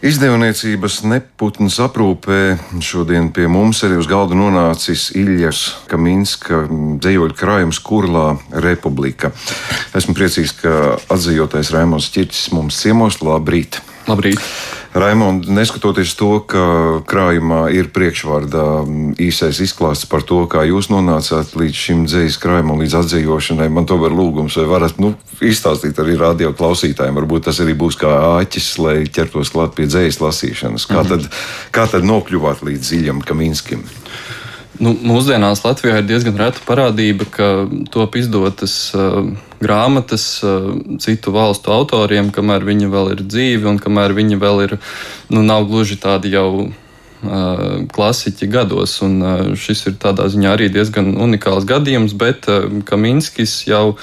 Izdevniecības neputnas aprūpē šodien pie mums arī uz galda nonācis Iljas Kaminska dzējoļu krājums Kurlā Republika. Esmu priecīgs, ka atzījotais Raimons Čirčis mums ciemos. Labrīt! Labrīt! Raimond, neskatoties to, ka krājumā ir priekšvārdā īsais izklāsts par to, kā jūs nonācāt līdz šim dzīslu krājumam, līdz atzīšanai, man to var lūgums, vai varat nu, izstāstīt arī radio klausītājiem. Varbūt tas arī būs kā āķis, lai ķertos klāt pie dzīslu lasīšanas. Kā, mm -hmm. tad, kā tad nokļuvāt līdz dziļam Kaminskim? Nu, mūsdienās Latvijā ir diezgan reta parādība, ka top izdotas uh, grāmatas uh, citu valstu autoriem, kamēr viņi vēl ir dzīvi un kamēr viņi vēl ir, nu, nav gluži tādi jau uh, klasiķi gados. Un, uh, šis ir tādā ziņā arī diezgan unikāls gadījums, bet uh, Kaminskis jau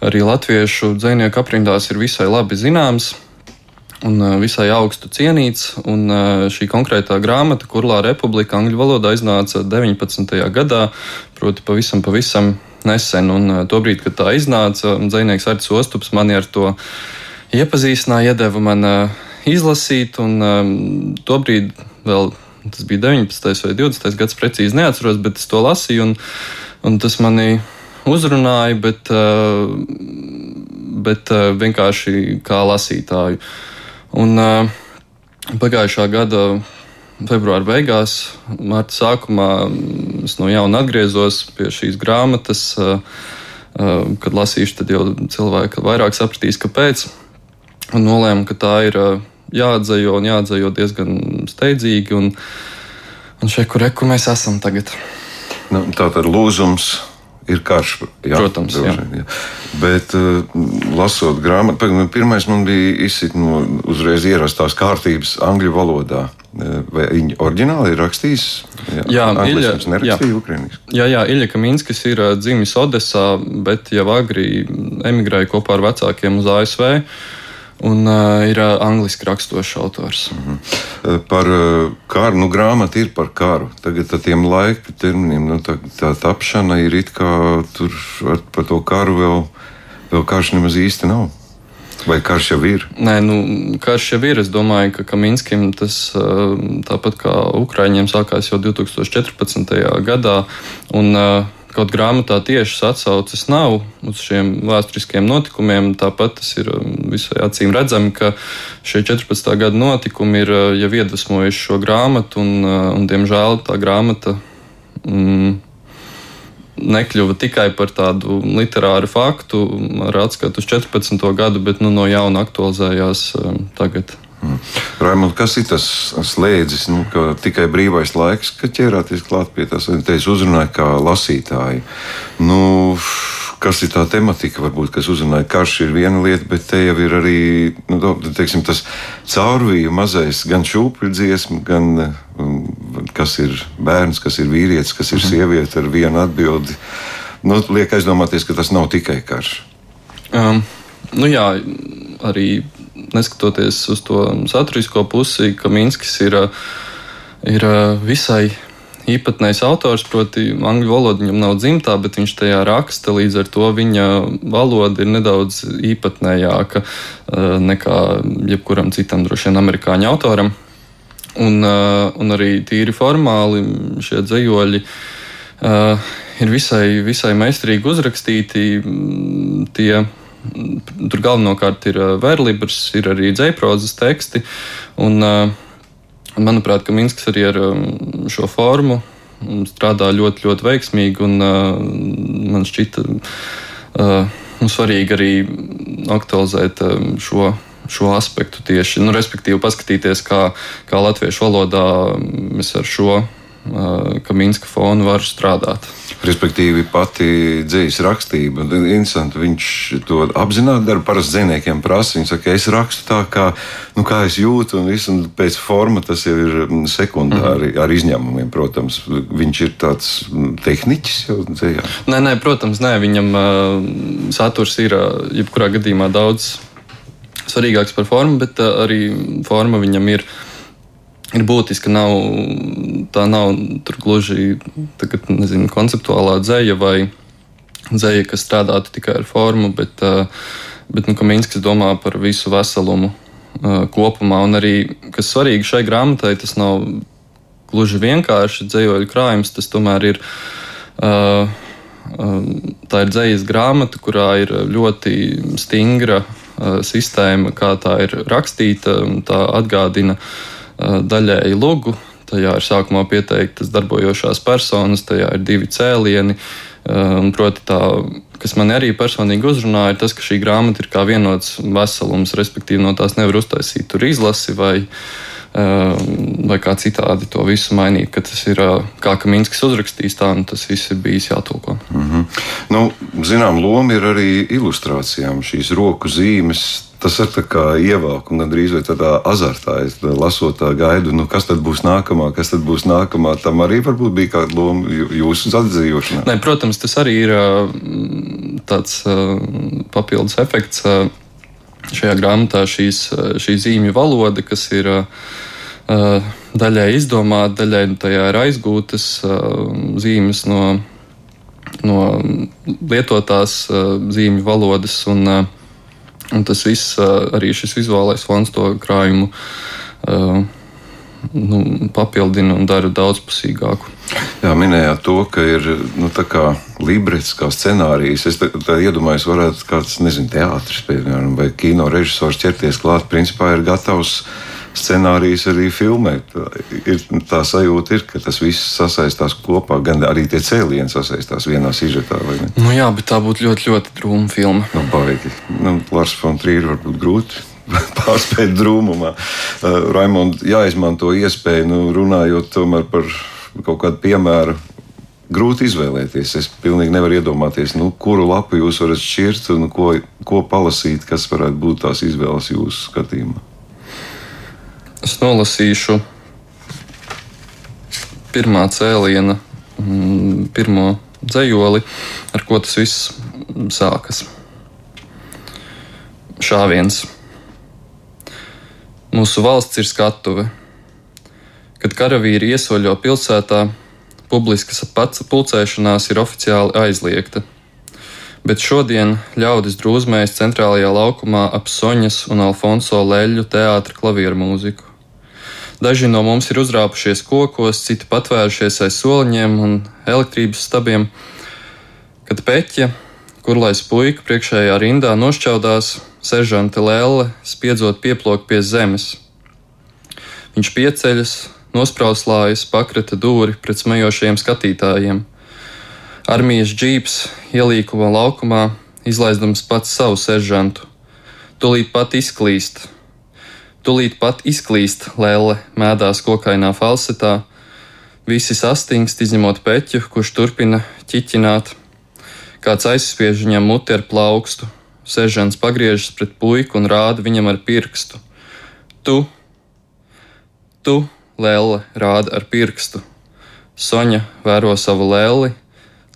arī latviešu dzinieku aprindās ir visai labi zināms un visai augstu cienīts. Un šī konkrētā grāmata, Kurlā republika angļu valodā iznāca 19. gadā, proti pavisam, pavisam nesen. Un tobrīd, kad tā iznāca, dzinieks Arts Ostups mani ar to iepazīstināja, iedeva man izlasīt, un tobrīd vēl tas bija 19. vai 20. gads, precīzi neatceros, bet es to lasīju, un, un tas manī uzrunāja, bet, bet vienkārši kā lasītāju. Un uh, pagājušā gada februāra beigās, marta sākumā es no jauna atgriezos pie šīs grāmatas. Uh, uh, kad lasīšu, tad jau cilvēki vairāk sapratīs, kāpēc. Un nolēmu, ka tā ir jāatdzīvo un jāatdzīvo diezgan steidzīgi. Un, un šeit, kur, kur mēs esam tagad. Nu, tā tad lūzums ir karš. Jā, Protams, jā. Jā. Bet, uh, lasot grāmatu, pirmais man bija izsit no uzreiz ierastās kārtības angļu valodā. Eh, vai viņa oriģināli ir rakstījis? Jā, jā Ilja, nerakstīja ukrainiešu. Jā, jā, Ilja Kaminskis ir eh, dzimis Odesā, bet jau agri emigrēja kopā ar vecākiem uz ASV un uh, ir uh, angliski raksturošs autors. Mm -hmm. Par uh, karu, nu, grāmata ir par karu. Tagad ar tiem laika terminiem, nu, tā, tā tapšana ir it kā tur ar, par to karu vēl, vēl karš nemaz īsti nav. Vai karš jau ir? Nē, nu, karš jau ir. Es domāju, ka Kaminskim tas tāpat kā Ukraiņiem sākās jau 2014. gadā. Un, uh, Kaut grāmatā tiešas atsauces nav uz šiem vēsturiskiem notikumiem, tāpat tas ir um, visai acīm redzami, ka šie 14. gada notikumi ir uh, jau iedvesmojuši šo grāmatu, un, uh, un diemžēl tā grāmata. Mm, nekļuva tikai par tādu literāru faktu ar atskatu uz 14. gadu, bet nu, no jauna aktualizējās um, tagad. Mm. Raimond, kas ir tas slēdzis, nu, ka tikai brīvais laiks, kad ķērāties klāt pie tās, te es uzrunāju kā lasītāji. Nu, kas ir tā tematika, varbūt, kas uzrunāja karš, ir viena lieta, bet te jau ir arī nu, teiksim, tas caurvīju mazais, gan šūpuļu dziesma, gan um, kas ir bērns, kas ir vīrietis, kas ir mhm. sieviete ar vienu atbildi. Nu, liek aizdomāties, ka tas nav tikai karš. Um, nu jā, arī neskatoties uz to saturisko pusi, ka Minskis ir, ir visai īpatnējs autors, proti, angļu valoda viņam nav dzimtā, bet viņš tajā raksta. Līdz ar to viņa valoda ir nedaudz īpatnējāka nekā jebkuram citam, droši vien, amerikāņu autoram. Un, un arī tīri formāli šie dzējoļi uh, ir visai, visai meistarīgi uzrakstīti. Tie Tur galvenokārt ir vērlības, ir arī dzēprozes teksti. Un, manuprāt, ka Minskis arī ar šo formu strādā ļoti, ļoti veiksmīgi. Un, man šķita nu, svarīgi arī aktualizēt šo šo aspektu tieši, nu, respektīvi, paskatīties, kā, kā latviešu valodā mēs ar šo ka Minska fonu var strādāt. Respektīvi, pati dzīslas rakstība, interesanti, viņš to apzināti dara. Parasti dziniekiem prasa, viņi saka, es rakstu tā, kā, nu, kā es jūtu, un, visu, un pēc forma tas jau ir sekundāri, mm -hmm. ar izņēmumiem, protams. Viņš ir tāds tehniķis jau dzējā. Nē, nē, protams, nē, viņam uh, saturs ir uh, jebkurā gadījumā daudz svarīgāks par formu, bet uh, arī forma viņam ir ir būtiski. Nav, tā nav gluži tagad, nezinu, konceptuālā dzēja vai dzēja, kas strādātu tikai ar formu, bet, bet nu, Minskis domā par visu veselumu kopumā. Un arī, kas svarīgi šai grāmatai, tas nav gluži vienkārši dzējoļu krājums, tas tomēr ir. Uh, Tā ir dzīsla grāmata, kurā ir ļoti stingra sistēma, kā tā ir rakstīta. Tā atgādina uh, daļēji lugu. Tajā ir sākumā pieteiktas darbojošās personas, tajā ir divi cēlieni. Uh, proti, tā, kas man arī personīgi uzrunāja, ir tas, ka šī grāmata ir kā vienots veselums, respektīvi no tās nevar uztaisīt tur izlasi vai vai kā citādi to visu mainīt, ka tas ir kā Kaminskis uzrakstījis, tā nu tas viss ir bijis jātulko. Mm -hmm. nu, zinām, loma ir arī ilustrācijām, šīs roku zīmes. Tas ir ievāk un gandrīz vai tādā azartā. Es lasot, gaidu, nu, kas tad būs nākamā, kas tad būs nākamā. Tam arī varbūt bija kāda loma jūsu atdzīvošanā. Nē, protams, tas arī ir tāds papildus efekts šajā grāmatā šīs, šī zīmju valoda, kas ir daļai izdomāta, daļai tajā ir aizgūtas zīmes no, no lietotās zīmju valodas. Un, un tas viss, arī šis vizuālais fons to krājumu nu, papildina un dara daudzpusīgāku. Jā, minējāt to, ka ir nu, librets, kā scenārijs. Es tā, tā iedomājos, varētu kāds, nezinu, teātris, piemēram, vai kino režisors ķerties klāt. Principā ir gatavs scenārijs arī filmēt. Ir, tā sajūta ir, ka tas viss sasaistās kopā, gan arī tie cēlieni sasaistās vienā sižetā. Nu jā, bet tā būtu ļoti, ļoti drūma filma. Nu, baigi. Nu, Lars von Trīri varbūt grūti pārspēt drūmumā. Uh, Raimond, jāizmanto iespēju, nu, runājot tomēr par kaut kādu piemēru. Grūti izvēlēties. Es pilnīgi nevaru iedomāties, nu, kuru lapu jūs varat šķirt un ko, ko palasīt, kas varētu būt tās izvēles jūsu skatījumā. Es nolasīšu pirmā cēliena, mm, pirmo dzējoli, ar ko tas viss sākas. Šāviens. Mūsu valsts ir skatuve Kad karavīri iesoļo pilsētā, publiskas pulcēšanās ir oficiāli aizliegta. Bet šodien ļaudis drūzmējas centrālajā laukumā ap Soņas un Alfonso Leļu teātra klavieru mūziku. Daži no mums ir uzrāpušies kokos, citi patvērušies aiz soliņiem un elektrības stabiem, kad peķa, kurlais puika priekšējā rindā nošķaudās, seržanta lēle spiedzot pieplok pie zemes. Viņš pieceļas, nosprauslājas pakrata dūri pret smejošiem skatītājiem. Armijas džīps ielīkuma laukumā, izlaizdams pats savu seržantu. Tūlīt pat izklīst. Tūlīt pat izklīst lēle mēdās kokainā falsetā. Visi sastingst, izņemot peķu, kurš turpina ķiķināt. Kāds aizspiež viņam muti ar plaukstu. Seržants pagriežas pret puiku un rāda viņam ar pirkstu. Tu, tu, Lēle rāda ar pirkstu. Soņa vēro savu lēli,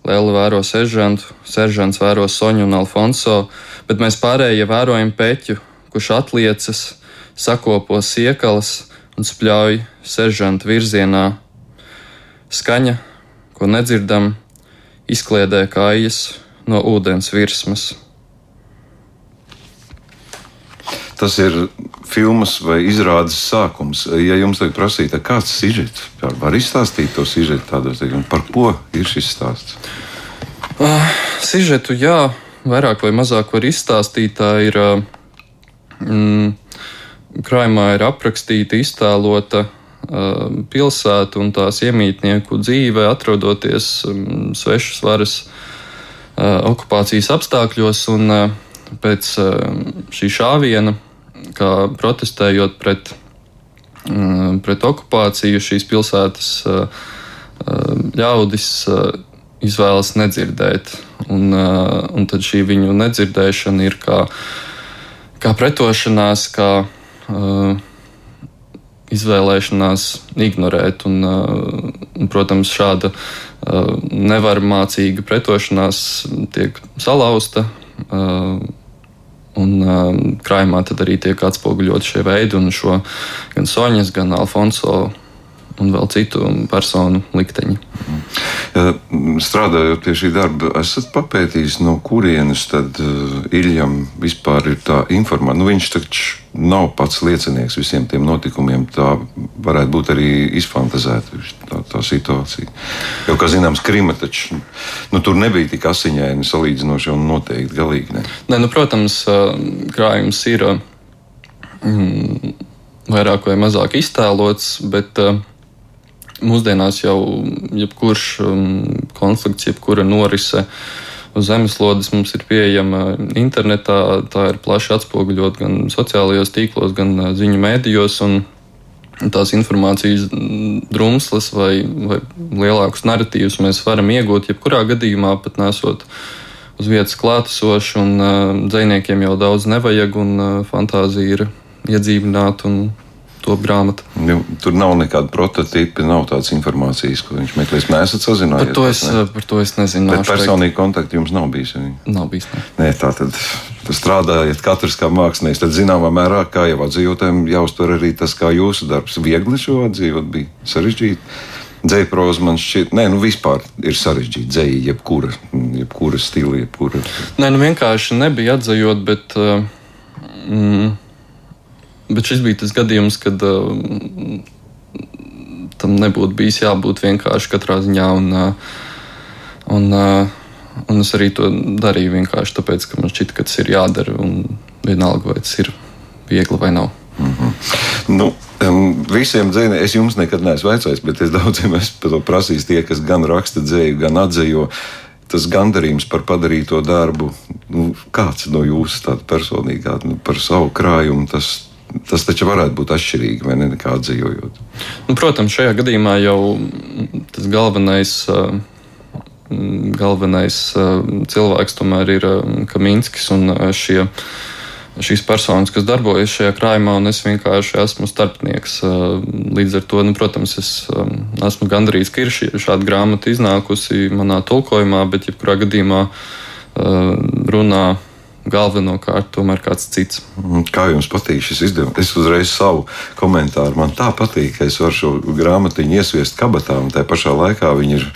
Lēle vēro seržantu, seržants vēro Soņu un Alfonso, bet mēs pārējie vērojam peķu, kurš atliecas, sakopo siekalas un spļauj seržanta virzienā. Skaņa, ko nedzirdam, izkliedē kājas no ūdens virsmas. Tas ir filmas vai izrādes sākums. Ja jums tagad prasītu, kāds ir sižets, var izstāstīt to sižetu tādos par ko ir šis stāsts? Uh, sižetu, jā, vairāk vai mazāk var izstāstīt. Tā ir mm, krājumā ir aprakstīta, iztēlota uh, pilsēta un tās iemītnieku dzīve, atrodoties um, svešas varas uh, okupācijas apstākļos. Un, uh, pēc uh, šī šāviena kā protestējot pret, pret okupāciju, šīs pilsētas eh, ļaudis izvēlas nedzirdēt. Un, un tad šī viņu nedzirdēšana ir kā, kā pretošanās, kā izvēlēšanās ignorēt. Un, un, protams, šāda nevarmācīga pretošanās tiek salauzta Un um, krājumā tad arī tiek atspoguļot šie veidi un šo gan Soņas, gan Alfonso un vēl citu personu likteņi. Strādājot pie šī darba, esat papētījis, no kurienes tad Iljam vispār ir tā informācija. Nu, viņš taču nav pats liecinieks visiem tiem notikumiem. Tā varētu būt arī izfantazēta tā, tā situācija. Jo, kā zināms, Krima taču nu, tur nebija tik asiņaini salīdzinoši un noteikti galīgi. Ne. Ne, nu, protams, krājums ir mm, vairāk vai mazāk iztēlots, bet uh, mūsdienās jau jebkurš um, konflikts, jebkura norise uz zemeslodes mums ir pieejama internetā. Tā ir plaši atspoguļot gan sociālajos tīklos, gan uh, ziņu mēdījos. Tās informācijas drumslas vai, vai lielākus narratīvus mēs varam iegūt jebkurā gadījumā, pat nesot uz vietas klātesoši. Uh, dziniekiem jau daudz nevajag, un uh, fantāzija ir iedzīvināta un top grāmata. Nu, tur nav nekāda prototypa, nav tādas informācijas, ko viņš meklēs. Mēs esam sazinājušies. Par to es, ne? par to es nezinu. Bet personīgi kontakti jums nav bijis. Arī. Nav bijis. Ne. Nē, tā tad strādājot katrs kā mākslinieks, tad zināmā mērā, kā jau atzīvotājiem, jāuztver arī tas, kā jūsu darbs. Viegli šo atzīvot bija sarežģīti. Dzēja proza man šķiet, nē, nu vispār ir sarežģīta dzēja, jebkura, jebkura stila, jebkura. Nē, nu vienkārši nebija atzējot, bet. Uh, mm, Bet šis bija tas gadījums, kad uh, tam nebūtu bijis jābūt vienkārši katrā ziņā. Un, uh, un, uh, un es arī to darīju vienkārši tāpēc, ka man šķita, ka tas ir jādara. Vienalga, vai tas ir viegli vai nav. Mm -hmm. nu, um, visiem dzēniem es jums nekad neesmu vaicājis, bet es daudziem esmu prasījis tie, kas gan raksta dzēju, gan atzējo. Tas gandarījums par padarīto darbu, nu, kāds no jūsu personīgā, nu, par savu krājumu, tas, tas taču varētu būt atšķirīgi, vai ne, nekā dzīvojot. Nu, protams, šajā gadījumā jau tas galvenais. Galvenais cilvēks tomēr ir Kaminskis un šie, šīs personas, kas darbojas šajā krājumā, un es vienkārši esmu starpnieks. Līdz ar to, nu, protams, es esmu gandrīz, ir šī, šāda grāmata iznākusi manā tulkojumā, bet jebkurā gadījumā runā galvenokārt tomēr kāds cits. Mm, kā jums patīk šis izdevums? Es uzreiz savu komentāru. Man tā patīk, ka es varu šo grāmatiņu iesviest kabatā, un tā pašā laikā viņa ir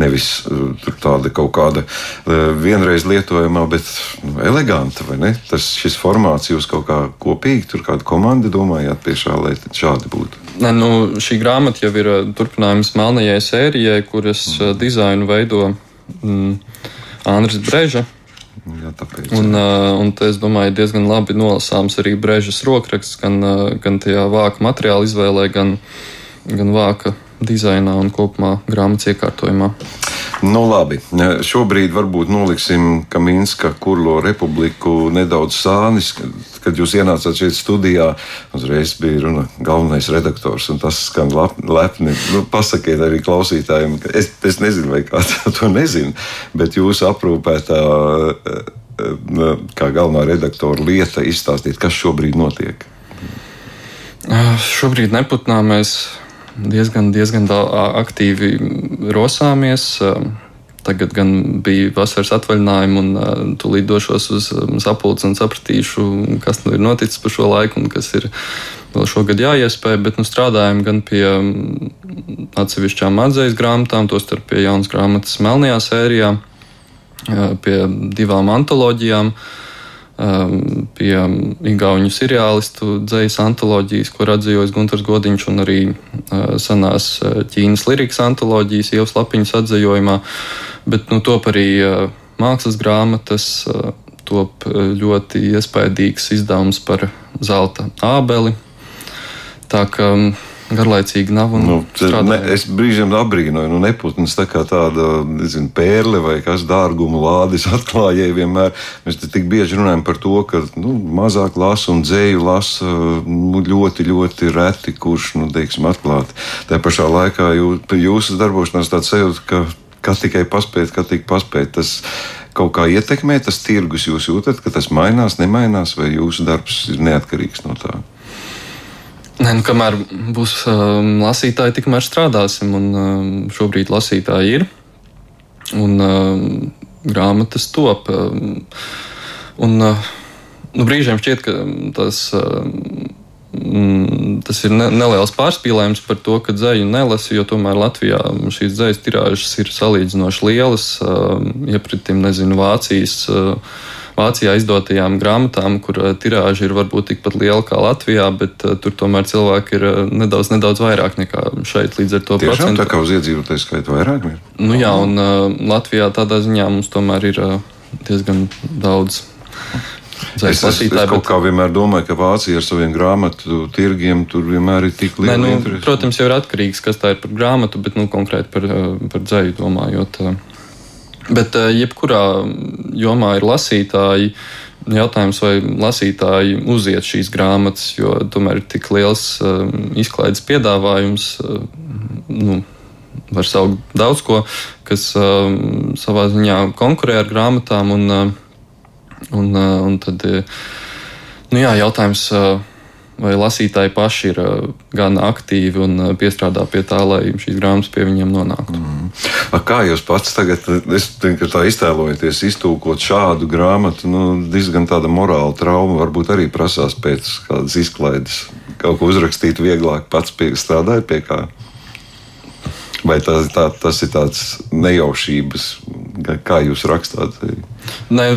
nevis uh, tāda kaut kāda uh, vienreiz lietojamā, bet nu, eleganta. Tas šis formāts jūs kaut kā kopīgi, tur kāda komanda domājāt pie šā, lai šādi būtu. Ne, nu, šī grāmata jau ir uh, turpinājums melnajai sērijai, kuras mm. dizainu veido mm, Andris Breža. Jā, tāpēc, un, uh, un es domāju, diezgan labi nolasāms arī brēžas rokraksts, gan, gan tajā vāka materiāla izvēlē, gan, gan vāka dizainā un kopumā grāmatas iekārtojumā. Nu, labi, šobrīd varbūt noliksim Kaminska kurlo republiku nedaudz sānis. Kad jūs ienācāt šeit studijā, uzreiz bija runa galvenais redaktors, un tas skan lepni. Nu, pasakiet arī klausītājiem, ka es, es nezinu, vai kāds to nezina, bet jūsu aprūpētā kā galvenā redaktora lieta izstāstīt, kas šobrīd notiek. Šobrīd neputnā mēs diezgan, diezgan aktīvi rosāmies. Tagad gan bija vasaras atvaļinājumi, un tūlīt došos uz sapulci un sapratīšu, kas nu ir noticis pa šo laiku un kas ir vēl šogad jāiespēj. Bet nu, strādājam gan pie atsevišķām atzīves grāmatām, tostarp pie jaunas grāmatas Melnajā sērijā, pie divām antoloģijām. Uh, um, pie Igaunu seriālistu dzīslas antoloģijas, kur atzīvojas Gunārs Godiņš, un arī uh, senās uh, Ķīnas lirikas antoloģijas, jau slapiņas atzījumā. Bet nu, top arī uh, mākslas grāmatas, uh, top ļoti iespaidīgs izdevums par zelta ābeli. Tā kā garlaicīgi nav. Nu, ne, es brīžiem apbrīnoju, nu, neputns tā kā tāda nezinu, pērle vai kas dārguma lādes atklājēji vienmēr. Mēs tik bieži runājam par to, ka nu, mazāk lasa un dzēju lasa nu, ļoti, ļoti reti, kurš, nu, teiksim, atklāti. Tā pašā laikā jū, jūsu darbošanās tāds sajūta, ka kā tikai paspēt, kā tik paspēt. Tas kaut kā ietekmē, tas tirgus jūs jūtat, ka tas mainās, nemainās, vai jūsu darbs ir neatkarīgs no tā. Nē, nu, kamēr būs um, lasītāji, tikmēr strādāsim. Un, um, šobrīd lasītāji ir un um, grāmatas top. Um, un, uh, nu, brīžiem šķiet, ka tas um, mm, tas ir ne, neliels pārspīlējums par to, ka dzēju nelasa, jo tomēr Latvijā šīs dzējas tirāžas ir salīdzinoši lielas. Iepratim, nezinu, Vācijas. Vācijā izdotajām grāmatām, kur tirāža ir varbūt tikpat liela kā Latvijā, bet uh, tur tomēr cilvēki ir uh, nedaudz, nedaudz vairāk nekā šeit. Līdz ar to Tiešām procentu. tā kā uz iedzīvotāju skaitu vairāk. Ir. Nu, jā, un uh, Latvijā tādā ziņā mums tomēr ir uh, diezgan daudz Es, es, es kaut kā vienmēr domāju, ka Vācija ar saviem grāmatu tirgiem tur vienmēr ir tik liela. Nu, interesi. protams, jau ir atkarīgs, kas tā ir par grāmatu, bet nu, konkrēti par, eh, par dzēju domājot. Eh. Bet eh, jebkurā jomā ir lasītāji. Jautājums, vai lasītāji uziet šīs grāmatas, jo tomēr ir tik liels uh, izklaides piedāvājums. Uh, nu, var saukt daudz ko, kas uh, savā ziņā konkurē ar grāmatām. Un, uh, Un, uh, un tad, uh, nu jā, jautājums, uh, vai lasītāji paši ir gan aktīvi un piestrādā pie tā, lai šīs grāmatas pie viņiem nonāktu. Mm. Kā jūs pats tagad, es tā iztēlojaties, iztūkot šādu grāmatu, nu, diezgan tāda morāla trauma varbūt arī prasās pēc kādas izklaides. Kaut ko uzrakstīt vieglāk, pats pie, strādājot pie kā. Vai tā, tā, tas ir tāds nejaušības, kā jūs rakstāt? Ne, Nu,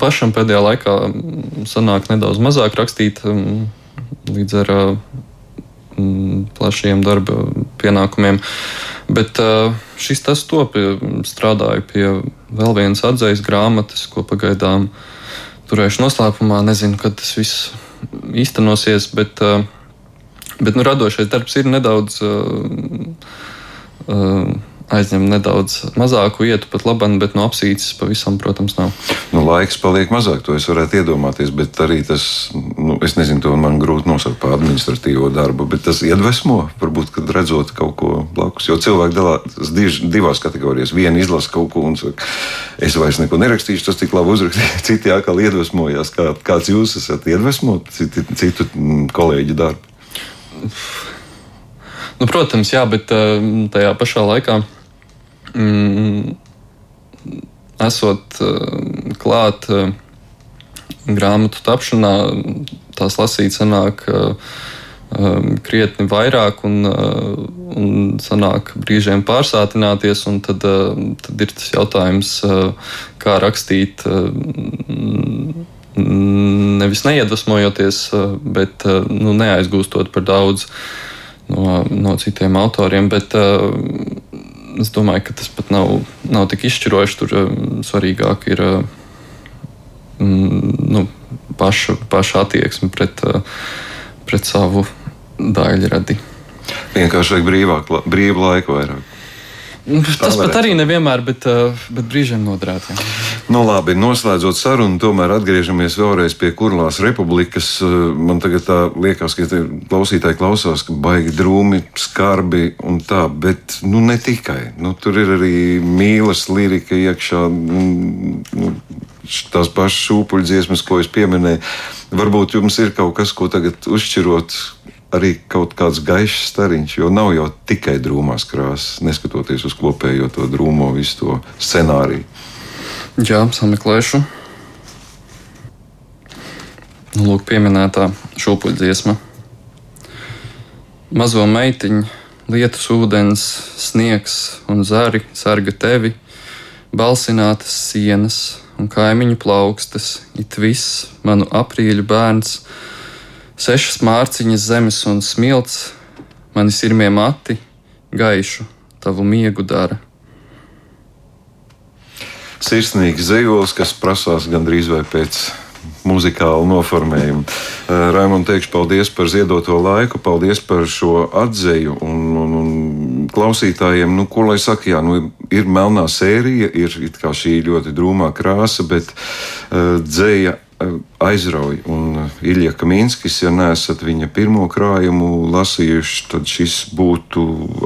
pašam pēdējā laikā sanāk nedaudz mazāk rakstīt līdz ar plašiem darba pienākumiem. Bet šis tas top strādāju pie vēl vienas atzīves grāmatas, ko pagaidām turēšu noslēpumā. Nezinu, kad tas viss īstenosies, bet, bet nu, radošais darbs ir nedaudz. Uh, uh, aizņem nedaudz mazāku vietu, pat labam, bet no apsīces pavisam, protams, nav. Nu, laiks paliek mazāk, to es varētu iedomāties, bet arī tas, nu, es nezinu, to man grūti nosaukt par administratīvo darbu, bet tas iedvesmo, varbūt, kad redzot kaut ko blakus. Jo cilvēki dalās divās kategorijās. Viena izlasa kaut ko un saka, es vairs neko nerakstīšu, tas tik labi uzrakstīts. Citi atkal iedvesmojās, kā, kāds jūs esat iedvesmot citu, citu kolēģu darbu. Nu, protams, jā, bet eh, tajā pašā laikā mm, esot uh, klāt uh, grāmatu tapšanā, tās lasīt sanāk uh, krietni vairāk un, un sanāk brīžiem pārsātināties, un tad, tad ir tas jautājums, kā rakstīt. Nevis neiedvesmojoties, bet nu, neaizgūstot par daudz no, no citiem autoriem, bet uh, es domāju, ka tas pat nav, nav tik izšķiroši. Tur um, svarīgāk ir um, nu, paša, paša attieksme pret, uh, pret savu daļradi. Vienkārši vajag brīvāk, brīvu laiku vairāk. Tas pat arī nevienmēr, bet, bet brīžiem noderētu. Nu, labi, noslēdzot sarunu, tomēr atgriežamies vēlreiz pie Kurlās republikas. Uh, man tagad liekas, ka klausītāji klausās, ka baigi drūmi, skarbi un tā, bet nu, ne tikai. Nu, tur ir arī mīlas lirika iekšā. Nu, tās pašas šūpuļdziesmas, ko es pieminēju. Varbūt jums ir kaut kas, ko tagad uzšķirot, arī kaut kāds gaišs stariņš, jo nav jau tikai drūmās krāsas, neskatoties uz kopējo to drūmo, visu to scenāriju. Jā, sameklēšu. Nu, lūk, pieminētā šūpuļdziesma. Mazo meitiņu, lietus, ūdens, sniegs un zari sarga tevi, balsinātas sienas un kaimiņu plaukstas, it viss manu aprīļu bērns Sešas mārciņas zemes un smilts, mani sirmie mati, gaišu tavu miegu dara. Sirsnīgs dzīvos, kas prasās gandrīz vai pēc muzikālu noformējumu. Uh, Raimond, teikšu paldies par ziedoto laiku, paldies par šo atzeju un, un, un klausītājiem. Nu, ko lai saka, jā, nu, ir melnā sērija, ir šī ļoti drūmā krāsa, bet uh, dzēja aizrauj. Un Ilija Kaminskis, ja neesat viņa pirmo krājumu lasījuši, tad šis būtu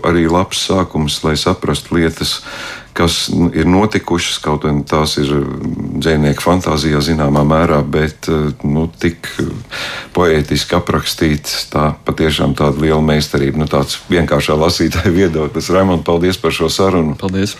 arī labs sākums, lai saprastu lietas, kas ir notikušas. Kaut arī tās ir dzīsnieku fantāzijā zināmā mērā, bet uh, nu, tik poētiski aprakstīts, tā patiešām tāda liela meistarība. Nu, tāds vienkāršā lasītāja viedoklis. Raimond, paldies par šo sarunu. Paldies!